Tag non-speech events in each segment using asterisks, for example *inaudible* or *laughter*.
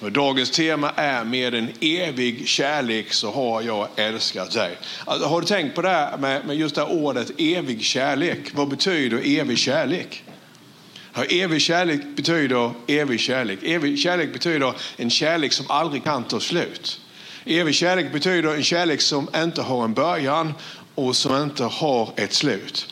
Och dagens tema är med en evig kärlek så har jag älskat dig. Alltså, har du tänkt på det här med, med just det här ordet evig kärlek? Vad betyder evig kärlek? Ja, evig kärlek betyder evig kärlek. Evig kärlek betyder en kärlek som aldrig kan ta slut. Evig kärlek betyder en kärlek som inte har en början och som inte har ett slut.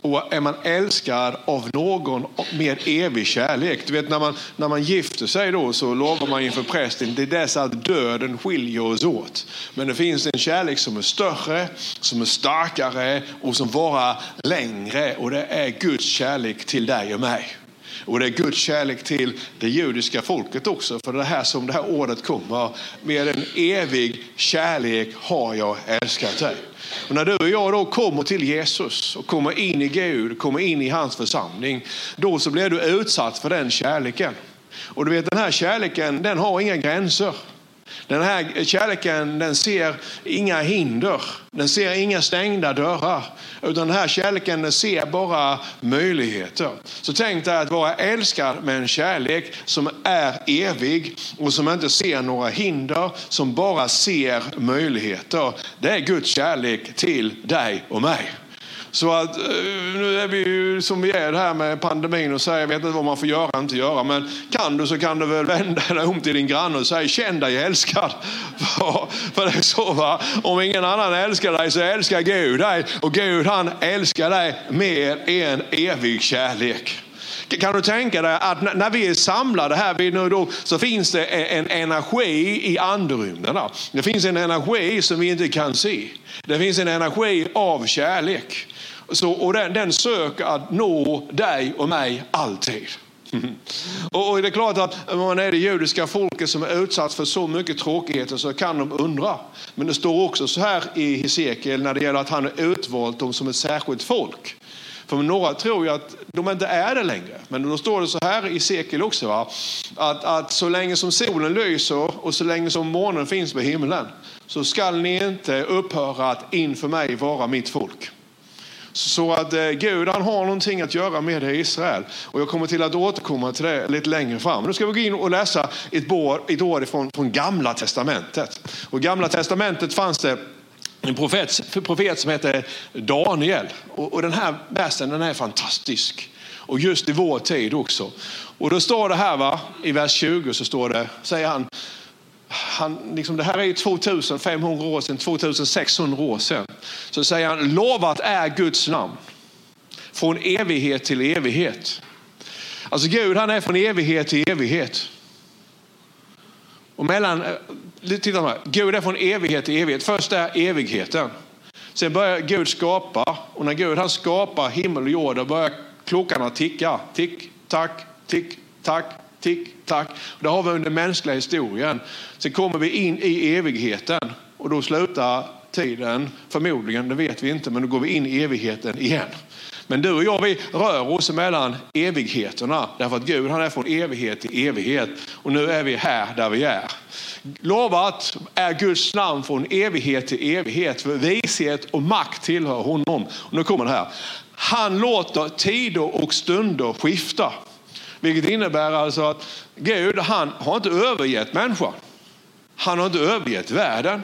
Och är man älskad av någon med evig kärlek, du vet när man, när man gifter sig då så lovar man inför prästen, det är dess att döden skiljer oss åt. Men det finns en kärlek som är större, som är starkare och som varar längre och det är Guds kärlek till dig och mig. Och det är Guds kärlek till det judiska folket också. För det här som det här ordet kommer. Med en evig kärlek har jag älskat dig. Och när du och jag då kommer till Jesus och kommer in i Gud, kommer in i hans församling. Då så blir du utsatt för den kärleken. Och du vet den här kärleken den har inga gränser. Den här kärleken den ser inga hinder, den ser inga stängda dörrar. Utan den här kärleken den ser bara möjligheter. Så tänk dig att vara älskad med en kärlek som är evig och som inte ser några hinder, som bara ser möjligheter. Det är Guds kärlek till dig och mig. Så att, eh, nu är vi ju som vi är här med pandemin och säger, jag vet inte vad man får göra och inte göra, men kan du så kan du väl *laughs* vända dig om till din granne och säga, känn dig älskad. *laughs* För, det är så va, om ingen annan älskar dig så älskar Gud dig och Gud han älskar dig mer än evig kärlek. Kan du tänka dig att när vi är samlade här nu då, så finns det e- en energi i andrymden. Det finns en energi som vi inte kan se. Det finns en energi av kärlek. Så, och den, den söker att nå dig och mig alltid. Mm. Och det är klart att om man är det judiska folket som är utsatt för så mycket tråkigheter så kan de undra. Men det står också så här i Hesekiel när det gäller att han har utvalt dem som ett särskilt folk. För några tror ju att de inte är det längre. Men då står det så här i Sekel också. Va? Att, att så länge som solen lyser och så länge som månen finns på himlen så skall ni inte upphöra att inför mig vara mitt folk. Så att eh, Gud han har någonting att göra med det i Israel. Och jag kommer till att återkomma till det lite längre fram. Nu ska vi gå in och läsa ett ord, ett år ifrån, från Gamla Testamentet. Och I Gamla Testamentet fanns det en profet, profet som heter Daniel. Och, och den här versen den är fantastisk. Och just i vår tid också. Och då står det här va, i vers 20 så står det, säger han, han liksom, det här är 2500 år sedan, 2600 år sedan. Så säger han, lovat är Guds namn. Från evighet till evighet. Alltså Gud han är från evighet till evighet. Och mellan, titta här, Gud är från evighet till evighet. Först är evigheten. Sen börjar Gud skapa och när Gud han skapar himmel och jord då börjar klockorna ticka. Tick, tack, tick, tack, tick, tack. Det har vi under mänskliga historien. Sen kommer vi in i evigheten och då slutar tiden förmodligen, det vet vi inte, men då går vi in i evigheten igen. Men du och jag vi rör oss mellan evigheterna därför att Gud han är från evighet till evighet och nu är vi här där vi är. Lovat är Guds namn från evighet till evighet för vishet och makt tillhör honom. Och nu kommer det här. Han låter tider och stunder skifta. Vilket innebär alltså att Gud han har inte övergett människan. Han har inte övergett världen.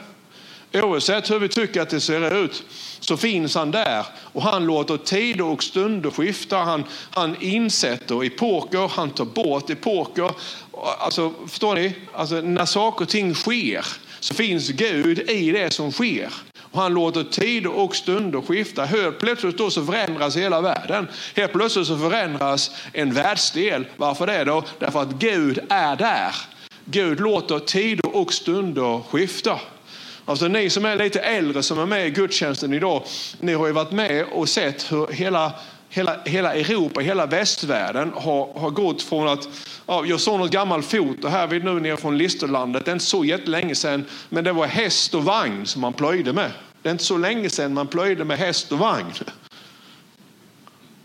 Oavsett hur vi tycker att det ser ut så finns han där och han låter tider och stunder skifta. Han, han insätter epoker, han tar bort epoker. Alltså, förstår ni? Alltså, när saker och ting sker så finns Gud i det som sker. Och han låter tider och stunder skifta. Helt plötsligt då så förändras hela världen. Helt plötsligt så förändras en världsdel. Varför det då? Därför att Gud är där. Gud låter tider och stunder skifta. Alltså ni som är lite äldre som är med i gudstjänsten idag, ni har ju varit med och sett hur hela, hela, hela Europa, hela västvärlden har, har gått från att, ja, jag såg något gammalt foto här vid nu nere från Listerlandet, det är inte så jättelänge sedan, men det var häst och vagn som man plöjde med. Det är inte så länge sedan man plöjde med häst och vagn.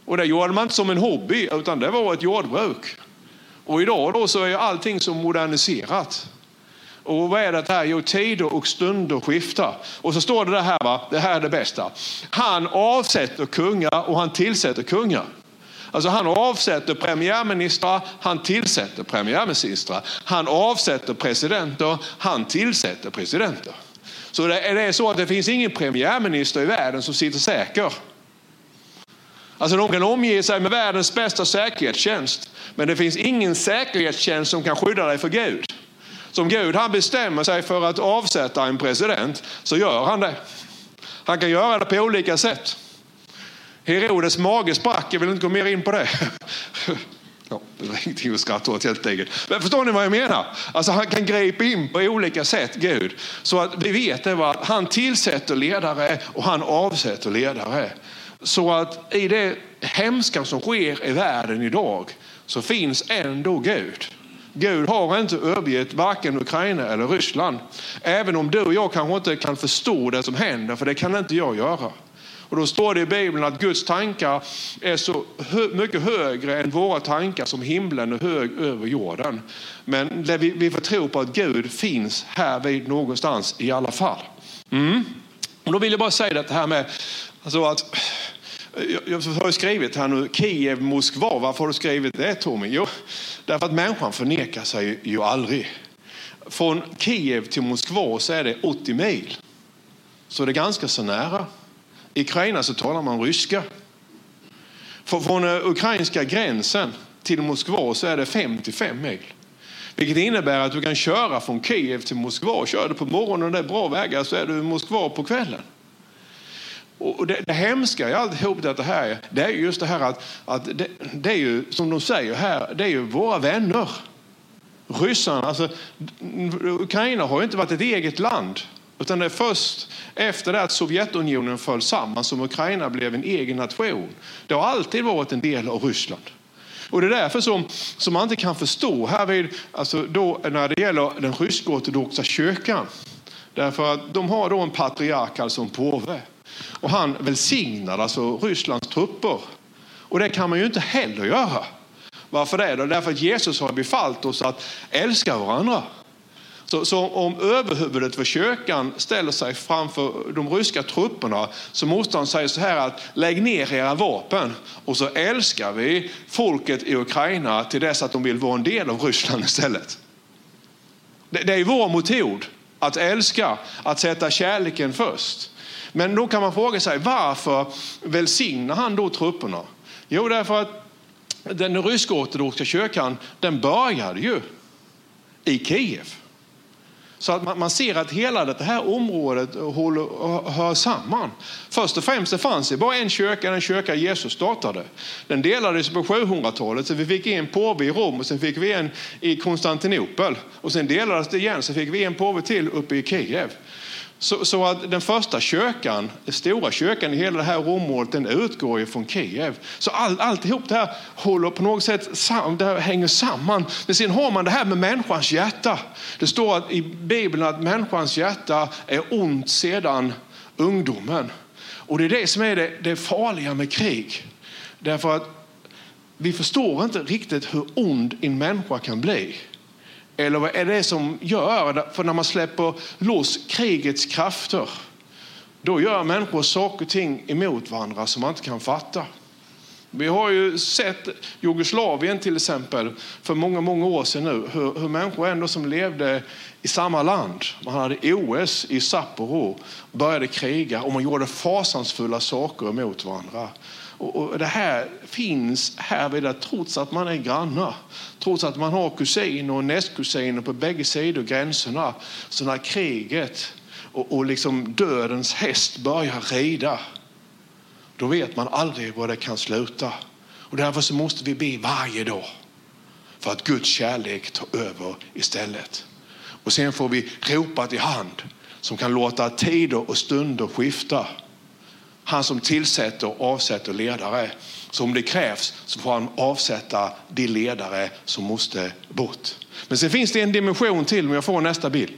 Och det gjorde man inte som en hobby, utan det var ett jordbruk. Och idag då så är allting så moderniserat. Och vad är det här? Jo, tider och stunder skiftar. Och så står det det här, va? det här är det bästa. Han avsätter kungar och han tillsätter kungar. Alltså han avsätter premiärministrar, han tillsätter premiärministrar. Han avsätter presidenter, han tillsätter presidenter. Så det är så att det finns ingen premiärminister i världen som sitter säker. Alltså de kan omge sig med världens bästa säkerhetstjänst. Men det finns ingen säkerhetstjänst som kan skydda dig för Gud. Som Gud han bestämmer sig för att avsätta en president så gör han det. Han kan göra det på olika sätt. Herodes mage sprack, jag vill inte gå mer in på det. *laughs* Ja, det var ingenting att skratta åt helt enkelt. Men förstår ni vad jag menar? Alltså han kan gripa in på olika sätt, Gud. Så att vi vet det var att han tillsätter ledare och han avsätter ledare. Så att i det hemska som sker i världen idag så finns ändå Gud. Gud har inte övergett varken Ukraina eller Ryssland. Även om du och jag kanske inte kan förstå det som händer, för det kan inte jag göra. Och då står det i Bibeln att Guds tankar är så mycket högre än våra tankar som himlen är hög över jorden. Men vi, vi får tro på att Gud finns här vid någonstans i alla fall. Mm. Och då vill jag bara säga det här med alltså att jag har skrivit här nu, Kiev, Moskva. Varför har du skrivit det Tommy? Jo, därför att människan förnekar sig ju aldrig. Från Kiev till Moskva så är det 80 mil. Så det är ganska så nära. I Ukraina så talar man ryska. Från eh, ukrainska gränsen till Moskva så är det 55 mil. Vilket innebär att du kan köra från Kiev till Moskva. Kör du på morgonen och det är bra vägar så är du i Moskva på kvällen. Och det, det hemska i alltihop det här det är just det här att, att det, det, är ju som de säger här, det är ju våra vänner. Ryssarna, alltså Ukraina har ju inte varit ett eget land. Utan det är först efter det att Sovjetunionen föll samman som Ukraina blev en egen nation. Det har alltid varit en del av Ryssland. Och det är därför som, som man inte kan förstå här vid, alltså då, när det gäller den rysk-ortodoxa kyrkan. Därför att de har då en patriark, alltså en påve. Och han välsignar alltså Rysslands trupper. Och det kan man ju inte heller göra. Varför det? Då? Därför att Jesus har befallt oss att älska varandra. Så, så, om överhuvudet för kyrkan ställer sig framför de ryska trupperna så måste han säga så här att lägg ner era vapen och så älskar vi folket i Ukraina till dess att de vill vara en del av Ryssland istället. Det, det är vår metod att älska, att sätta kärleken först. Men då kan man fråga sig varför välsignar han då trupperna? Jo, därför att den rysk-ortodoxa kyrkan den började ju i Kiev. Så att man ser att hela det här området håller, hör samman. Först och främst det fanns det bara en kyrka, den kyrka Jesus startade. Den delades på 700-talet, så vi fick en påve i Rom och sen fick vi en i Konstantinopel. Och sen delades det igen, så fick vi en påve till uppe i Kiev. Så, så, att den första kyrkan, den stora kyrkan i hela det här området, den utgår från Kiev. Så all, alltihop det här håller på något sätt sam, det hänger samman. Men sen har man det här med människans hjärta. Det står att, i Bibeln att människans hjärta är ont sedan ungdomen. Och det är det som är det, det farliga med krig. Därför att vi förstår inte riktigt hur ond en människa kan bli. Eller vad är det som gör? För när man släpper loss krigets krafter, då gör människor saker och ting emot varandra som man inte kan fatta. Vi har ju sett Jugoslavien till exempel för många, många år sedan nu, hur, hur människor ändå som levde i samma land, man hade OS i Sapporo, började kriga och man gjorde fasansfulla saker emot varandra. Och det här finns härvid trots att man är grannar, trots att man har kusiner och nästkusiner på bägge sidor gränserna. Så när kriget och, och liksom dödens häst börjar rida, då vet man aldrig var det kan sluta. Och därför så måste vi be varje dag för att Guds kärlek tar över istället. Och sen får vi ropa till hand som kan låta tider och stunder skifta. Han som tillsätter och avsätter ledare. Så om det krävs så får han avsätta de ledare som måste bort. Men sen finns det en dimension till om jag får nästa bild.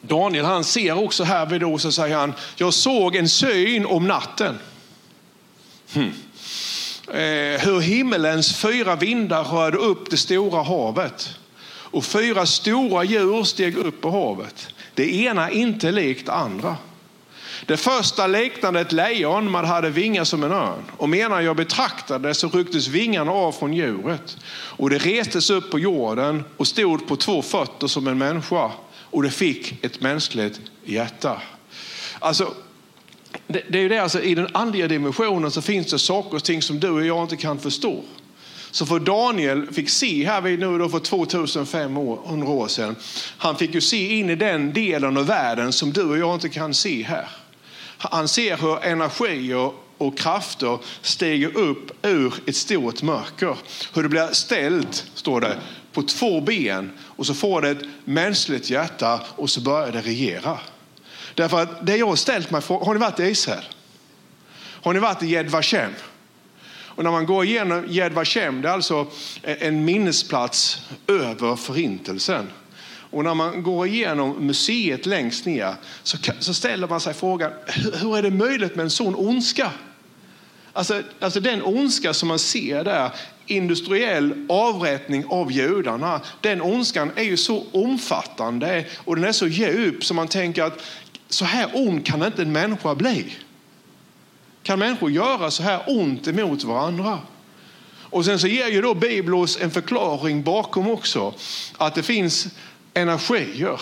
Daniel han ser också här vid då så säger han, jag såg en syn om natten. Hmm. Eh, hur himmelens fyra vindar rörde upp det stora havet. Och fyra stora djur steg upp på havet. Det ena inte likt andra. Det första liknade ett lejon, man hade vingar som en örn. Och medan jag betraktade det så rycktes vingarna av från djuret. Och det restes upp på jorden och stod på två fötter som en människa. Och det fick ett mänskligt hjärta. Alltså, det, det är ju det, alltså, I den andliga dimensionen så finns det saker och ting som du och jag inte kan förstå. Så för Daniel fick se här vid nu då för 2500 år sedan, han fick ju se in i den delen av världen som du och jag inte kan se här. Han ser hur energier och krafter stiger upp ur ett stort mörker. Hur det blir ställt, står det, på två ben och så får det ett mänskligt hjärta och så börjar det regera. Därför att det jag har ställt mig för, har ni varit i Israel? Har ni varit i Jedvashem? Vashem? Och när man går igenom Jedvashem, Vashem, det är alltså en minnesplats över förintelsen. Och när man går igenom museet längst ner så, så ställer man sig frågan, hur är det möjligt med en sån ondska? Alltså, alltså den ondska som man ser där, industriell avrättning av judarna, den ondskan är ju så omfattande och den är så djup som man tänker att så här ond kan inte en människa bli. Kan människor göra så här ont emot varandra? Och sen så ger ju då Biblos en förklaring bakom också. Att det finns energier,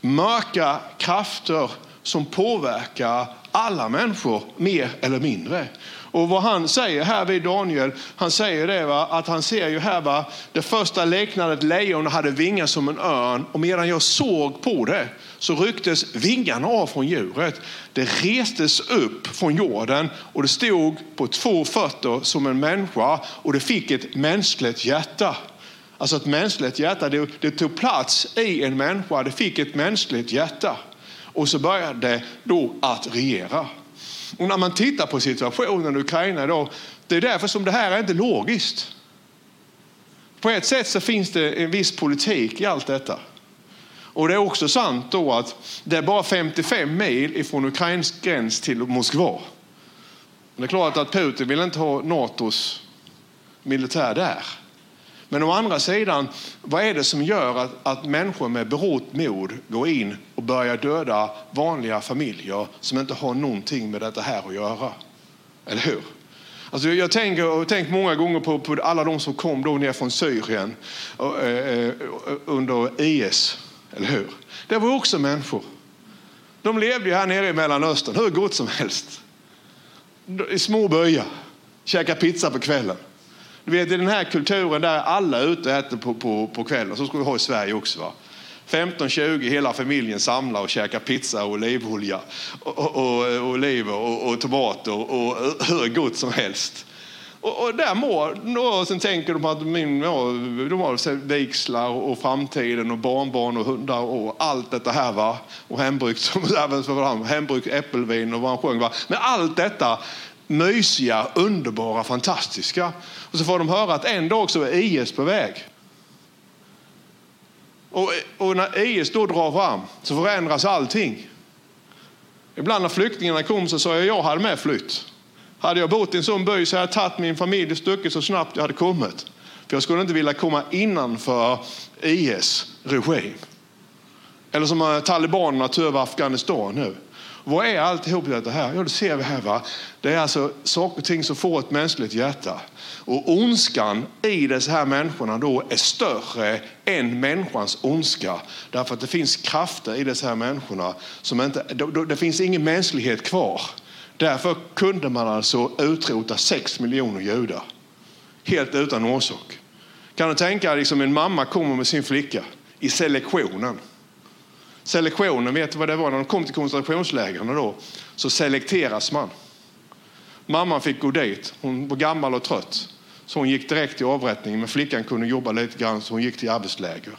mörka krafter som påverkar alla människor mer eller mindre. Och vad han säger här vid Daniel, han säger det va, att han ser ju här va, det första liknade ett lejon och hade vingar som en örn och medan jag såg på det så rycktes vingarna av från djuret. Det restes upp från jorden och det stod på två fötter som en människa och det fick ett mänskligt hjärta. Alltså ett mänskligt hjärta, det, det tog plats i en människa, det fick ett mänskligt hjärta. Och så började det då att regera. Och när man tittar på situationen i Ukraina idag, det är därför som det här är inte logiskt. På ett sätt så finns det en viss politik i allt detta. Och det är också sant då att det är bara 55 mil ifrån Ukrains gräns till Moskva. Det är klart att Putin vill inte ha Natos militär där. Men å andra sidan, vad är det som gör att, att människor med berått mod går in och börjar döda vanliga familjer som inte har någonting med detta här att göra? Eller hur? Alltså jag tänker, har tänkt många gånger på, på, alla de som kom då ner från Syrien och, eh, eh under IS, eller hur? Det var också människor. De levde ju här nere i Mellanöstern hur gott som helst. I små byar, käkade pizza på kvällen. Du vet, i den här kulturen där alla är ute och äter på, på, på kvällen, så ska vi ha i Sverige också. Va? 15-20, hela familjen samlar och käkar pizza och olivolja och, och, och, oliver och, och tomater och, hur gott som helst. Och, och där mår, och sen tänker de att min, ja, de har vigslar och framtiden och barnbarn och hundar och allt detta här. Va? Och hembryggt, hembryggt äppelvin och vad han sjöng. Va? Men allt detta mysiga, underbara, fantastiska. Och så får de höra att en dag så är IS på väg. Och, och när IS då drar fram så förändras allting. Ibland när flyktingarna kom så sa jag att jag hade med flytt. Hade jag bott i en sån by så hade jag tagit min familj i stycken så snabbt jag hade kommit. För jag skulle inte vilja komma innanför IS regim. Eller som eh, talibanerna tog över Afghanistan nu. Vad är alltihop detta här? Ja, det ser vi här. Va? Det är alltså saker och ting som får ett mänskligt hjärta. Och ondskan i dessa här människorna då är större än människans ondska. Därför att det finns krafter i dessa här människorna som inte, det finns ingen mänsklighet kvar. Därför kunde man alltså utrota sex miljoner judar. Helt utan orsak. Kan du tänka dig liksom en mamma kommer med sin flicka i selektionen selektionen, vet du vad det var? När de kom till koncentrationslägren då, så selekteras man. Mamman fick gå dit. Hon var gammal och trött. Så hon gick direkt till avrättningen. Men flickan kunde jobba lite grann så hon gick till arbetsläger.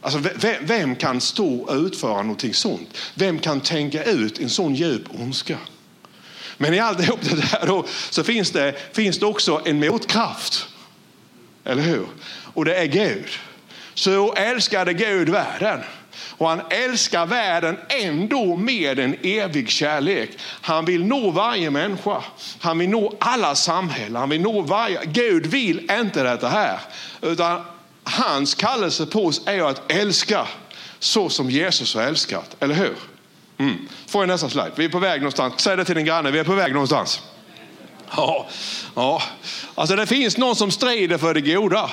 Alltså, vem, vem kan stå och utföra någonting sånt? Vem kan tänka ut en sån djup ondska? Men i alltihop det där då, så finns det, finns det också en motkraft. Eller hur? Och det är Gud. Så älskade Gud världen och han älskar världen ändå med en evig kärlek. Han vill nå varje människa. Han vill nå alla samhällen. Han vill nå varje... Gud vill inte detta här. Utan hans kallelse på oss är att älska så som Jesus har älskat. Eller hur? Mm. Får jag nästa slide. Vi är på väg någonstans. Säg det till din granne, vi är på väg någonstans. Ja, ja. Alltså det finns någon som strider för det goda.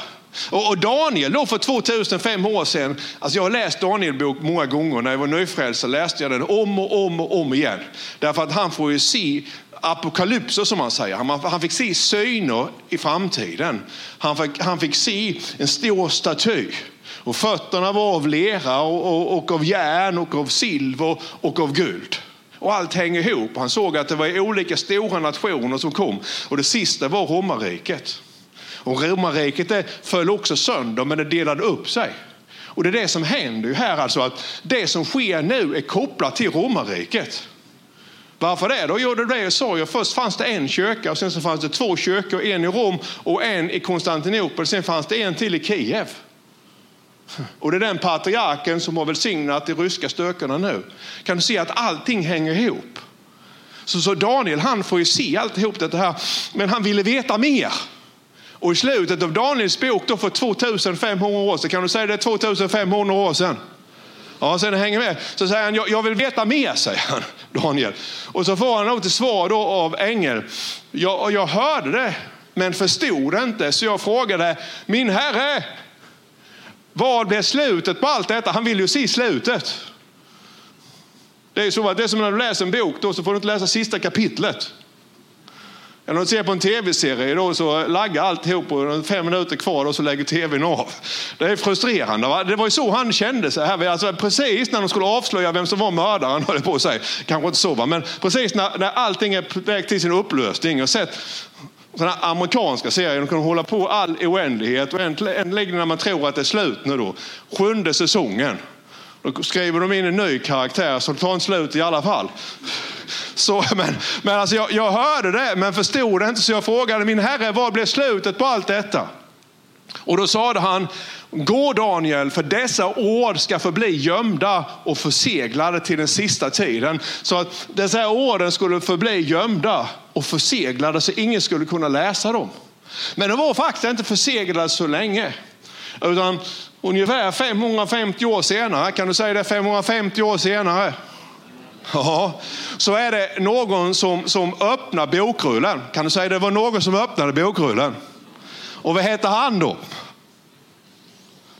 Och, Daniel då för 2005 år sedan, alltså jag har läst Daniel bok många gånger, när jag var nyfrälst så läste jag den om och om och om igen. Därför att han får ju se apokalypser som man säger. Han, han fick se syner i framtiden. Han fick, han fick se en stor staty. Och fötterna var av lera och, och, och av järn och av silver och av guld. Och allt hänger ihop. Han såg att det var olika stora nationer som kom. Och det sista var romarriket. Och romarriket föll också sönder, men det delade upp sig. Och det är det som händer här, alltså att det som sker nu är kopplat till romarriket. Varför det? Då gjorde det jag sa. Först fanns det en kyrka och sen så fanns det två kyrkor, en i Rom och en i Konstantinopel. Sen fanns det en till i Kiev. Och det är den patriarken som har välsignat de ryska stökarna nu. Kan du se att allting hänger ihop? Så, så Daniel han får ju se alltihop det här, men han ville veta mer. Och i slutet av Daniels bok då för 2500 år sedan, kan du säga det 2500 år sedan? Ja, sen hänger med. Så säger han, jag, jag, vill veta mer, säger han, Daniel. Och så får han nog till svar då av ängel. Jag, jag hörde det, men förstod det inte. Så jag frågade, min herre, vad blev slutet på allt detta? Han vill ju se slutet. Det är, så att det är som när du läser en bok, då så får du inte läsa sista kapitlet. Eller om du ser på en tv-serie då så laggar alltihop och fem minuter kvar och så lägger tvn av. Det är frustrerande. Va? Det var ju så han kände sig. Här. Alltså, precis när de skulle avslöja vem som var mördaren, *laughs* höll på att säga. Kanske inte så, va? men precis när, när allting är på väg till sin upplösning. och sett sådana amerikanska serier, de kan hålla på all oändlighet och äntligen när man tror att det är slut nu då, sjunde säsongen. Då skriver de in en ny karaktär så det tar en slut i alla fall. Så, men men alltså jag, jag hörde det men förstod det inte så jag frågade min herre vad blev slutet på allt detta? Och då sade han, gå Daniel, för dessa ord ska förbli gömda och förseglade till den sista tiden. Så att dessa orden skulle förbli gömda och förseglade så ingen skulle kunna läsa dem. Men de var faktiskt inte förseglade så länge. Utan ungefär 550 år senare, kan du säga det 550 år senare? Ja, så är det någon som, som öppnar bokrullen. Kan du säga det var någon som öppnade bokrullen? Och vad hette han då?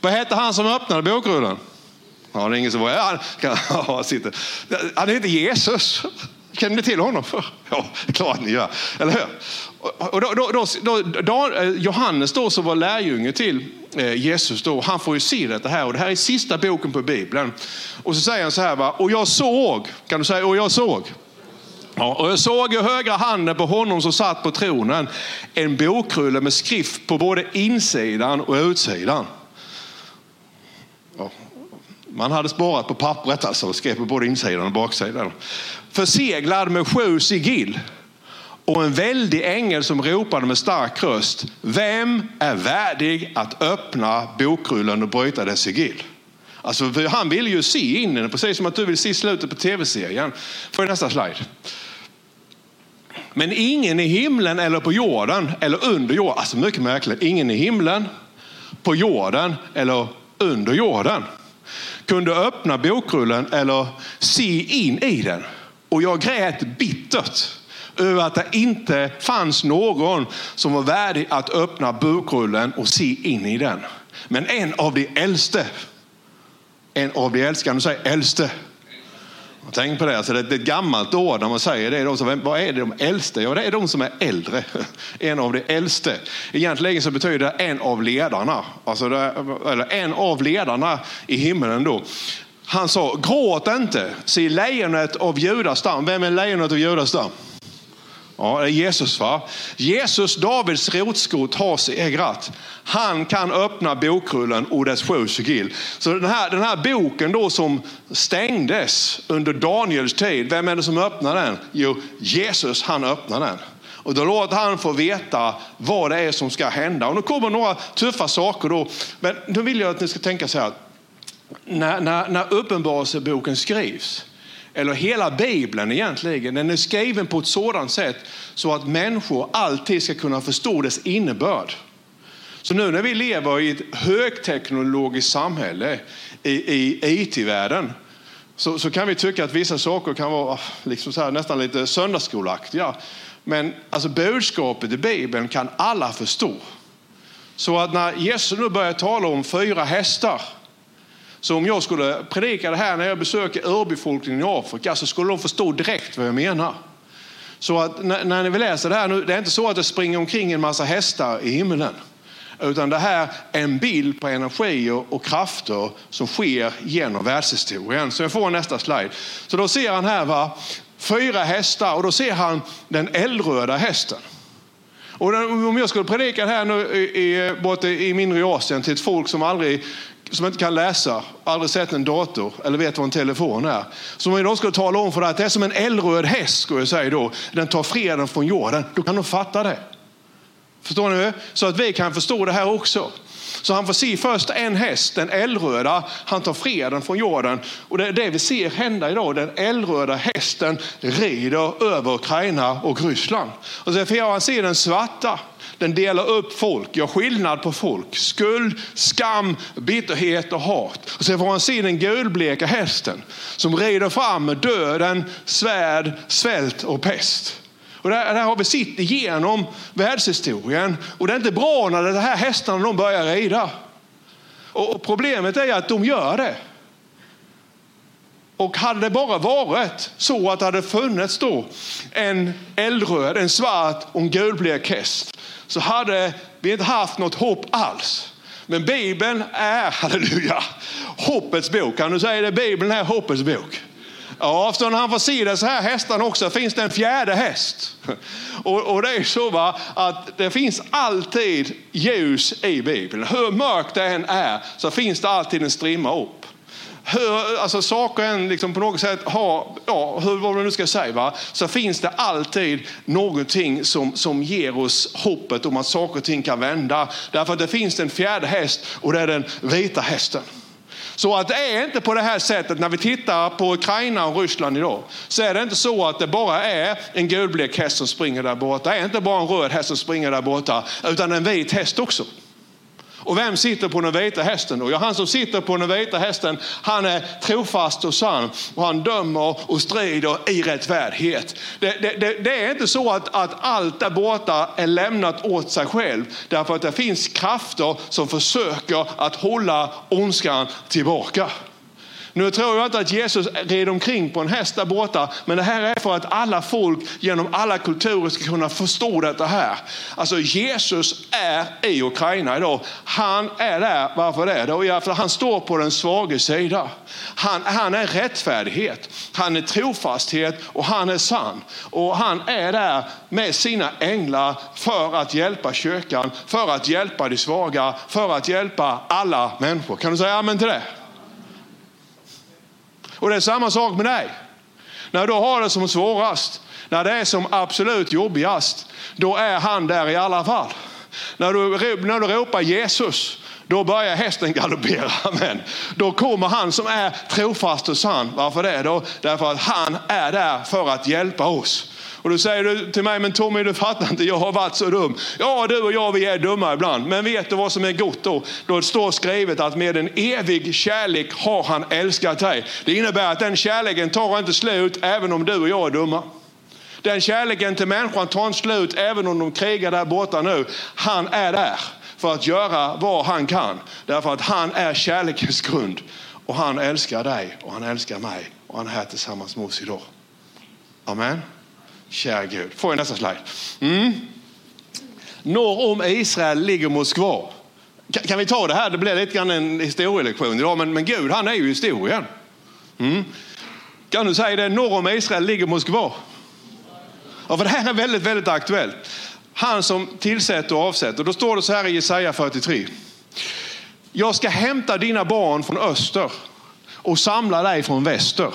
Vad hette han som öppnade bokrullen? Ja, det är ingen som var han, *laughs* han, han heter Jesus. Känner ni till honom? Ja, klart ni gör. Eller hur? Och då, då, då, Johannes då som var lärjunge till eh, Jesus, då, han får ju se detta här. Och det här är sista boken på Bibeln. Och så säger han så här, va? och jag såg, kan du säga, och jag såg. Ja, och jag såg i högra handen på honom som satt på tronen en bokrulle med skrift på både insidan och utsidan. Ja, man hade sparat på pappret alltså och skrev på både insidan och baksidan. Förseglad med sju sigill och en väldig ängel som ropade med stark röst. Vem är värdig att öppna bokrullen och bryta dess sigill? Alltså, han vill ju se in den, precis som att du vill se slutet på tv-serien. Får jag nästa slide? Men ingen i himlen eller på jorden eller under jorden, alltså mycket märkligt, ingen i himlen, på jorden eller under jorden kunde öppna bokrullen eller se in i den. Och jag grät bittert över att det inte fanns någon som var värdig att öppna bokrullen och se in i den. Men en av de äldste, en av de äldste, kan du säga äldste? Tänk på det, alltså det är ett gammalt ord när man säger det. De som, vad är det de äldste? Ja, det är de som är äldre. *laughs* En av de äldste. Egentligen så betyder det en av ledarna. Alltså det, eller en av ledarna i himlen då. Han sa, gråt inte, se lejonet av Judas stam. Vem är lejonet av Judas stam? Ja, det är Jesus. va? Jesus, Davids rotskott, har segrat. Han kan öppna bokrullen och dess sju sigill. Så den här, den här boken då som stängdes under Daniels tid, vem är det som öppnar den? Jo, Jesus han öppnar den. Och då låter han få veta vad det är som ska hända. Och nu kommer några tuffa saker då. Men då vill jag att ni ska tänka så här. När, när, när Uppenbarelseboken skrivs, eller hela Bibeln egentligen, den är skriven på ett sådant sätt så att människor alltid ska kunna förstå dess innebörd. Så nu när vi lever i ett högteknologiskt samhälle i, i IT-världen så, så kan vi tycka att vissa saker kan vara ah, liksom så här, nästan lite söndagsskolaktiga. Men alltså, budskapet i Bibeln kan alla förstå. Så att när Jesus nu börjar tala om fyra hästar, så om jag skulle predika det här när jag besöker urbefolkningen i Afrika så skulle de förstå direkt vad jag menar. Så att när, när vi läser det här nu, det är inte så att det springer omkring en massa hästar i himlen. Utan det här är en bild på energier och krafter som sker genom världshistorien. Så jag får nästa slide. Så då ser han här va, fyra hästar och då ser han den eldröda hästen. Och om jag skulle predika här nu i, borta i mindre Asien till ett folk som aldrig som inte kan läsa, aldrig sett en dator eller vet vad en telefon är. Så om jag då skulle tala om för dig att det är som en eldröd häst, skulle jag säga då, den tar freden från jorden, då kan de fatta det. Förstår ni? Så att vi kan förstå det här också. Så han får se först en häst, den eldröda, han tar freden från jorden. Och det är det vi ser hända idag. Den eldröda hästen rider över Ukraina och Ryssland. Och så får han se den svarta, den delar upp folk, gör skillnad på folk. Skuld, skam, bitterhet och hat. Och så får han se den gulbleka hästen som rider fram med döden, svärd, svält och pest. Och där, där har vi sett igenom världshistorien. Och det är inte bra när de här hästarna de börjar rida. Och, och problemet är att de gör det. Och hade det bara varit så att det hade funnits då en eldröd, en svart och en gulblek häst så hade vi inte haft något hopp alls. Men Bibeln är, *laughs* halleluja, hoppets bok. Kan du säga det? Bibeln är hoppets bok. Ja, för när han får se det så här hästarna också finns det en fjärde häst. *laughs* Och, och, det är så va, att det finns alltid ljus i Bibeln. Hur mörkt det än är så finns det alltid en strimma upp. Hur alltså, saker än liksom på något sätt har, ja, hur vad man nu ska säga, va, så finns det alltid någonting som, som ger oss hoppet om att saker och ting kan vända. Därför att det finns en fjärde häst och det är den vita hästen. Så att det är inte på det här sättet när vi tittar på Ukraina och Ryssland idag. Så är det inte så att det bara är en gulblek häst som springer där borta. Det är inte bara en röd häst som springer där borta. Utan en vit häst också. Och vem sitter på den vita hästen då? Ja, han som sitter på den vita hästen, han är trofast och sann och han dömer och strider i rättfärdighet. Det, det, det, det, är inte så att, att allt där borta är lämnat åt sig själv, därför att det finns krafter som försöker att hålla ondskan tillbaka. Nu tror jag inte att Jesus red omkring på en häst där borta, men det här är för att alla folk genom alla kulturer ska kunna förstå detta här. Alltså Jesus är i Ukraina idag. Han är där, varför är det? Då? För han står på den svaga sida. Han, han är rättfärdighet, han är trofasthet och han är sann. Och han är där med sina änglar för att hjälpa kyrkan, för att hjälpa de svaga, för att hjälpa alla människor. Kan du säga amen till det? Och det är samma sak med dig. När du har det som svårast, när det är som absolut jobbigast, då är han där i alla fall. När du, när du ropar Jesus, då börjar hästen galoppera. *laughs* Då kommer han som är trofast och sann. Varför det? Då? Därför att han är där för att hjälpa oss. Och då säger du till mig, men Tommy du fattar inte, jag har varit så dum. Ja, du och jag vi är dumma ibland. Men vet du vad som är gott då? Då står skrivet att med en evig kärlek har han älskat dig. Det innebär att den kärleken tar inte slut även om du och jag är dumma. Den kärleken till människan tar inte slut även om de krigar där borta nu. Han är där för att göra vad han kan. Därför att han är kärlekens grund. Och han älskar dig och han älskar mig. Och han är här tillsammans med oss idag. Amen. Kära Gud. Får jag nästa slide? Mm. Norr om Israel ligger Moskva. Kan, kan, vi ta det här? Det blir lite grann en historielektion idag, men, men Gud han är ju historien. Mm. Kan du säga det? Norr om Israel ligger Moskva. Ja, för det här är väldigt, väldigt aktuellt. Han som tillsätter och avsätter. Då står det så här i Jesaja 43. Jag ska hämta dina barn från öster och samla dig från väster.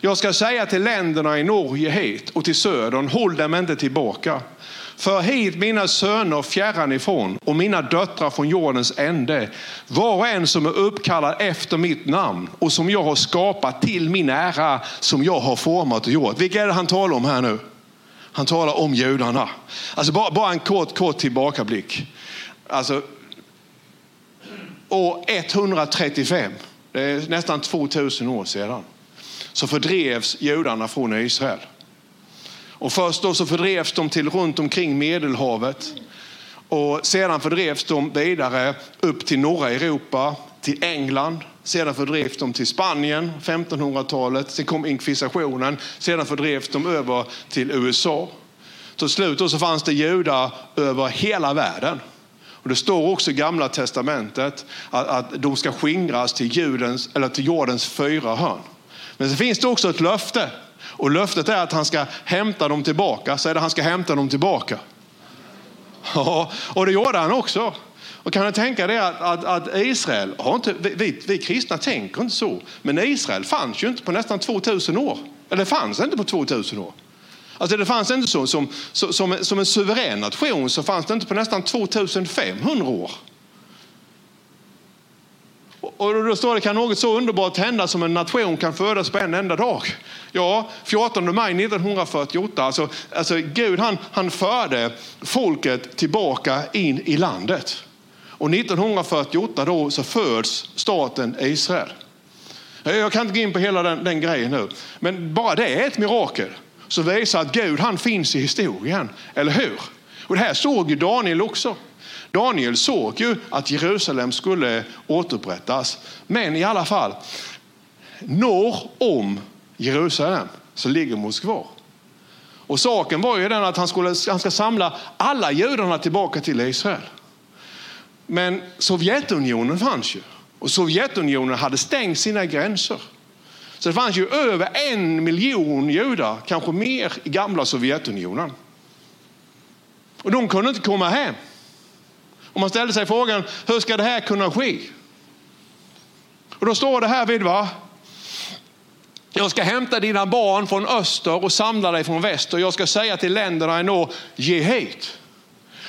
Jag ska säga till länderna i Norge hit och till södern, håll dem inte tillbaka. För hit mina söner fjärran ifrån och mina döttrar från jordens ände. Var och en som är uppkallad efter mitt namn och som jag har skapat till min ära, som jag har format och gjort. Vilka är det han talar om här nu? Han talar om judarna. Alltså bara, bara en kort, kort tillbakablick. Alltså, år 135, det är nästan 2000 år sedan så fördrevs judarna från Israel. Och först då så fördrevs de till runt omkring Medelhavet. Och sedan fördrevs de vidare upp till norra Europa, till England. Sedan fördrevs de till Spanien, 1500-talet. Sen kom inkvisitionen. Sedan fördrevs de över till USA. Till slut så fanns det judar över hela världen. Och det står också i gamla testamentet att, att de ska skingras till, judens, eller till jordens fyra hörn. Men så finns det också ett löfte. Och löftet är att han ska hämta dem tillbaka. Så är det han ska hämta dem tillbaka. Ja, och det gjorde han också. Och kan du tänka dig att, att, att, Israel, har inte, vi, vi kristna tänker inte så, men Israel fanns ju inte på nästan 2000 år. Eller fanns inte på 2000 år. Alltså det fanns inte så, som, som, som en suverän nation så fanns det inte på nästan 2500 år. Och då står det, kan något så underbart hända som en nation kan födas på en enda dag? Ja, 14 maj 1948, alltså, alltså Gud han, han förde folket tillbaka in i landet. Och 1948 då så föds staten Israel. Jag kan inte gå in på hela den, den grejen nu, men bara det är ett mirakel som visar att Gud han finns i historien, eller hur? Och det här såg ju Daniel också. Daniel såg ju att Jerusalem skulle återupprättas. Men i alla fall, norr om Jerusalem så ligger Moskva. Och saken var ju den att han, skulle, han ska samla alla judarna tillbaka till Israel. Men Sovjetunionen fanns ju. Och Sovjetunionen hade stängt sina gränser. Så det fanns ju över en miljon judar, kanske mer, i gamla Sovjetunionen. Och de kunde inte komma hem. Och man ställde sig frågan, hur ska det här kunna ske? Och då står det här vid va? Jag ska hämta dina barn från öster och samla dig från väster. Jag ska säga till länderna i norr, ge hit.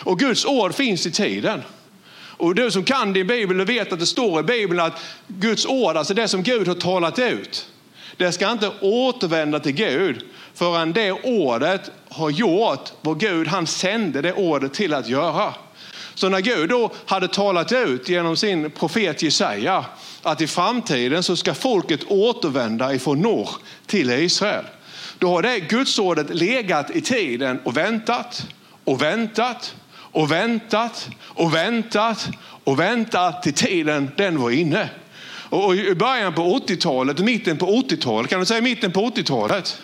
Och Guds ord finns i tiden. Och du som kan din bibel, du vet att det står i bibeln att Guds ord, alltså det som Gud har talat ut, det ska inte återvända till Gud förrän det ordet har gjort vad Gud han sände det ordet till att göra. Så när Gud då hade talat ut genom sin profet Jesaja att i framtiden så ska folket återvända ifrån norr till Israel. Då har det gudsordet legat i tiden och väntat och väntat och väntat och väntat och väntat till tiden den var inne. Och i början på 80-talet, mitten på 80-talet, kan du säga mitten på 80-talet?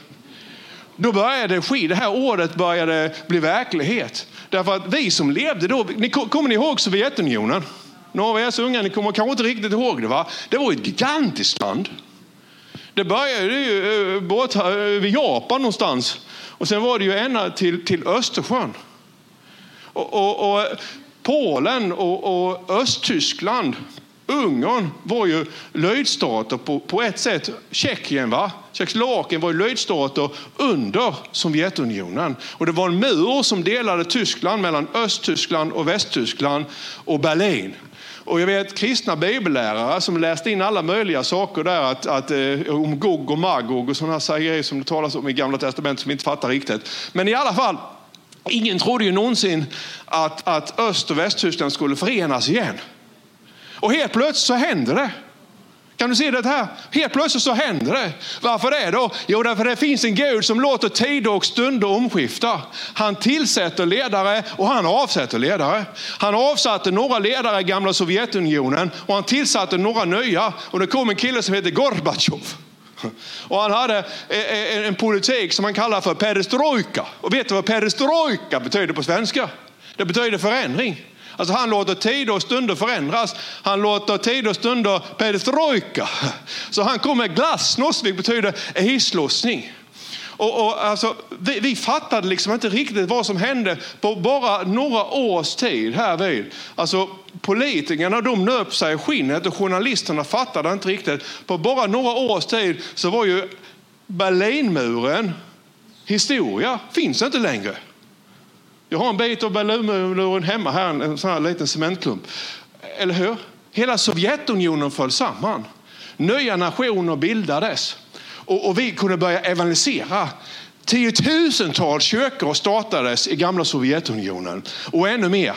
Då började det ske, det här året började bli verklighet. Därför att vi som levde då, ni, kommer ni ihåg Sovjetunionen? Några av er så unga, ni kommer kanske inte riktigt ihåg det va? Det var ett gigantiskt land. Det började ju eh, bort eh, vid Japan någonstans och sen var det ju ända till, till Östersjön. Och, och, och Polen och, och Östtyskland Ungern var ju lydstater på, på ett sätt. Tjeckien, va? Tjeckoslovakien var ju lydstater under Sovjetunionen. Och det var en mur som delade Tyskland mellan Östtyskland och Västtyskland och Berlin. Och jag vet kristna bibellärare som läste in alla möjliga saker där att, att, eh, om Gog och Magog och sådana grejer som det talas om i Gamla Testamentet som vi inte fattar riktigt. Men i alla fall, ingen trodde ju någonsin att, att Öst och Västtyskland skulle förenas igen. Och helt plötsligt så händer det. Kan du se det här? Helt plötsligt så händer det. Varför det då? Jo, därför det finns en Gud som låter tider och stunder omskifta. Han tillsätter ledare och han avsätter ledare. Han avsatte några ledare i gamla Sovjetunionen och han tillsatte några nya. Och det kom en kille som heter Gorbatjov. Och han hade eh, eh, en politik som han kallar för perestrojka. Och vet du vad perestrojka betyder på svenska? Det betyder förändring. Alltså han låter tid och stunder förändras. Han låter tid och stunder perestrojka. Så han kom med glasnost, vilket betyder islossning. Och, och, alltså, vi, vi fattade liksom inte riktigt vad som hände på bara några års tid här vid. Alltså, politikerna de nöp sig i skinnet och journalisterna fattade inte riktigt. På bara några års tid så var ju Berlinmuren historia, finns inte längre. Jag har en bit av Berlinmuren hemma här, en sån här liten cementklump. Eller hur? Hela Sovjetunionen föll samman. Nya nationer bildades och, och vi kunde börja evangelisera. Tiotusentals kyrkor startades i gamla Sovjetunionen och ännu mer.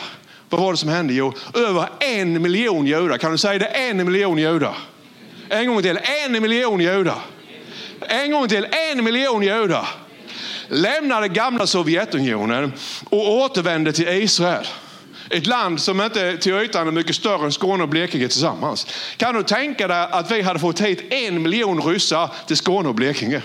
Vad var det som hände? Jo, över en miljon judar. Kan du säga det? En miljon judar. En gång till. En miljon judar en gång till, en miljon judar lämnade gamla Sovjetunionen och återvände till Israel. Ett land som inte till ytan är mycket större än Skåne och Blekinge tillsammans. Kan du tänka dig att vi hade fått hit en miljon ryssar till Skåne och Blekinge?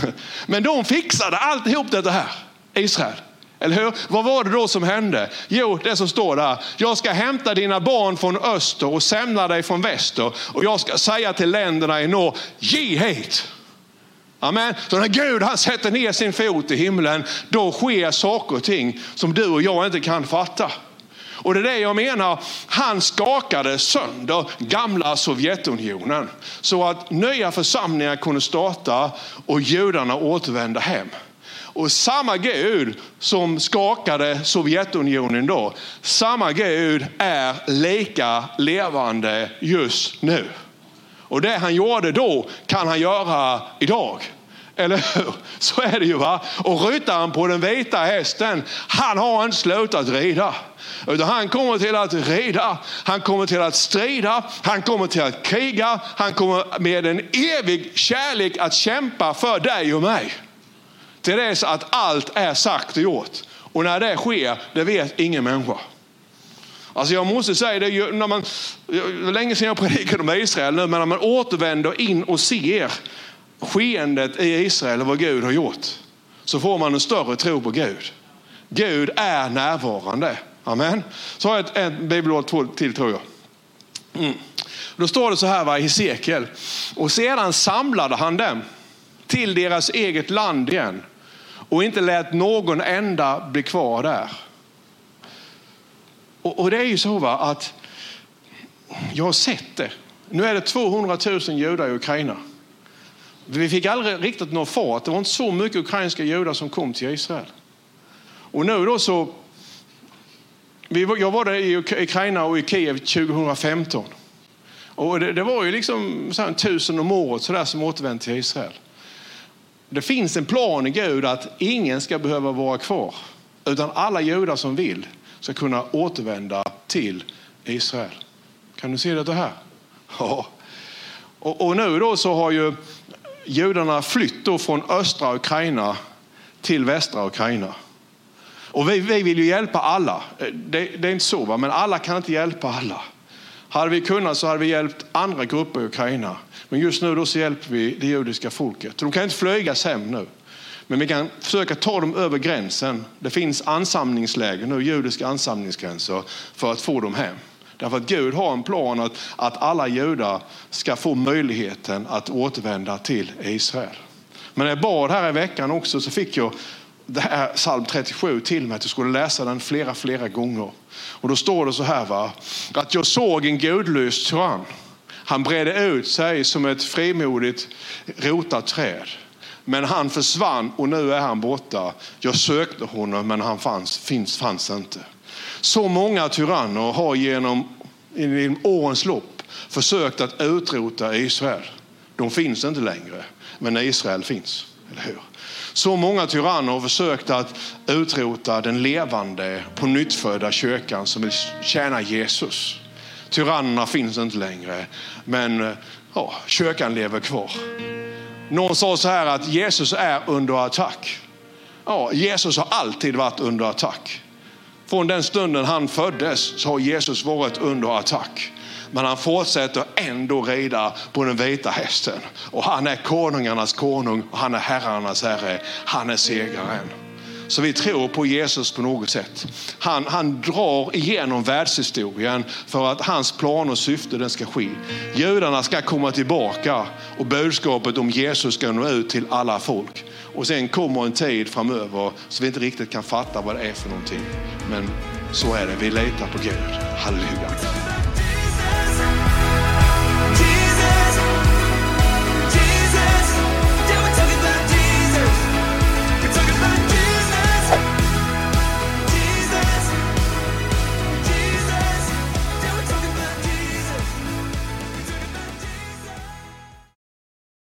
*laughs* Men de fixade alltihop det här, Israel. Eller hur? Vad var det då som hände? Jo, det som står där. Jag ska hämta dina barn från öster och sämna dig från väster. Och jag ska säga till länderna i norr, ge hit. Amen. Så när Gud han sätter ner sin fot i himlen, då sker saker och ting som du och jag inte kan fatta. Och det är det jag menar, han skakade sönder gamla Sovjetunionen så att nya församlingar kunde starta och judarna återvända hem. Och samma Gud som skakade Sovjetunionen då, samma Gud är lika levande just nu. Och det han gjorde då kan han göra idag. Eller hur? Så är det ju. va? Och ryttaren på den vita hästen, han har inte slutat rida. Utan han kommer till att rida, han kommer till att strida, han kommer till att kriga, han kommer med en evig kärlek att kämpa för dig och mig. Till dess att allt är sagt och gjort. Och när det sker, det vet ingen människa. Alltså jag måste säga det, när man, det var länge sedan jag predikade om Israel nu, men när man återvänder in och ser skeendet i Israel och vad Gud har gjort, så får man en större tro på Gud. Gud är närvarande. Amen. Så har jag ett, ett bibelord till tror jag. Mm. Då står det så här va, i Hesekiel. Och sedan samlade han dem till deras eget land igen och inte lät någon enda bli kvar där. Och, och det är ju så va, att jag har sett det. Nu är det 200 000 judar i Ukraina. Vi fick aldrig riktigt nå fart. Det var inte så mycket ukrainska judar som kom till Israel. Och nu då så, jag var där i Ukraina och i Kiev 2015. Och det, det var ju liksom så här, tusen om året så där, som återvände till Israel. Det finns en plan i Gud att ingen ska behöva vara kvar. Utan alla judar som vill ska kunna återvända till Israel. Kan du se det här? Ja. Och, och nu då så har ju judarna flytt då från östra Ukraina till västra Ukraina. Och vi, vi vill ju hjälpa alla. Det, det är inte så, va? men alla kan inte hjälpa alla. Hade vi kunnat så hade vi hjälpt andra grupper i Ukraina. Men just nu då så hjälper vi det judiska folket. De kan inte flygas hem nu. Men vi kan försöka ta dem över gränsen. Det finns ansamlingsläger nu, judiska ansamlingsgränser, för att få dem hem. Därför att Gud har en plan att, att alla judar ska få möjligheten att återvända till Israel. Men när jag bad här i veckan också så fick jag det här psalm 37 till mig att jag skulle läsa den flera, flera gånger. Och då står det så här va, att jag såg en gudlös tyrann. Han bredde ut sig som ett frimodigt rotat träd. Men han försvann och nu är han borta. Jag sökte honom men han fanns, finns, fanns inte. Så många tyranner har genom genom årens lopp försökt att utrota Israel. De finns inte längre, men Israel finns. Eller hur? Så många tyranner har försökt att utrota den levande, på nyttfödda kyrkan som vill tjäna Jesus. Tyrannerna finns inte längre, men ja, kyrkan lever kvar. Någon sa så här att Jesus är under attack. Ja, Jesus har alltid varit under attack. Från den stunden han föddes så har Jesus varit under attack. Men han fortsätter ändå rida på den vita hästen. Och han är konungarnas konung och han är herrarnas herre. Han är segraren. Så vi tror på Jesus på något sätt. Han, han drar igenom världshistorien för att hans plan och syfte den ska ske. Judarna ska komma tillbaka och budskapet om Jesus ska nå ut till alla folk. Och sen kommer en tid framöver så vi inte riktigt kan fatta vad det är för någonting. Men så är det, vi litar på Gud. Halleluja.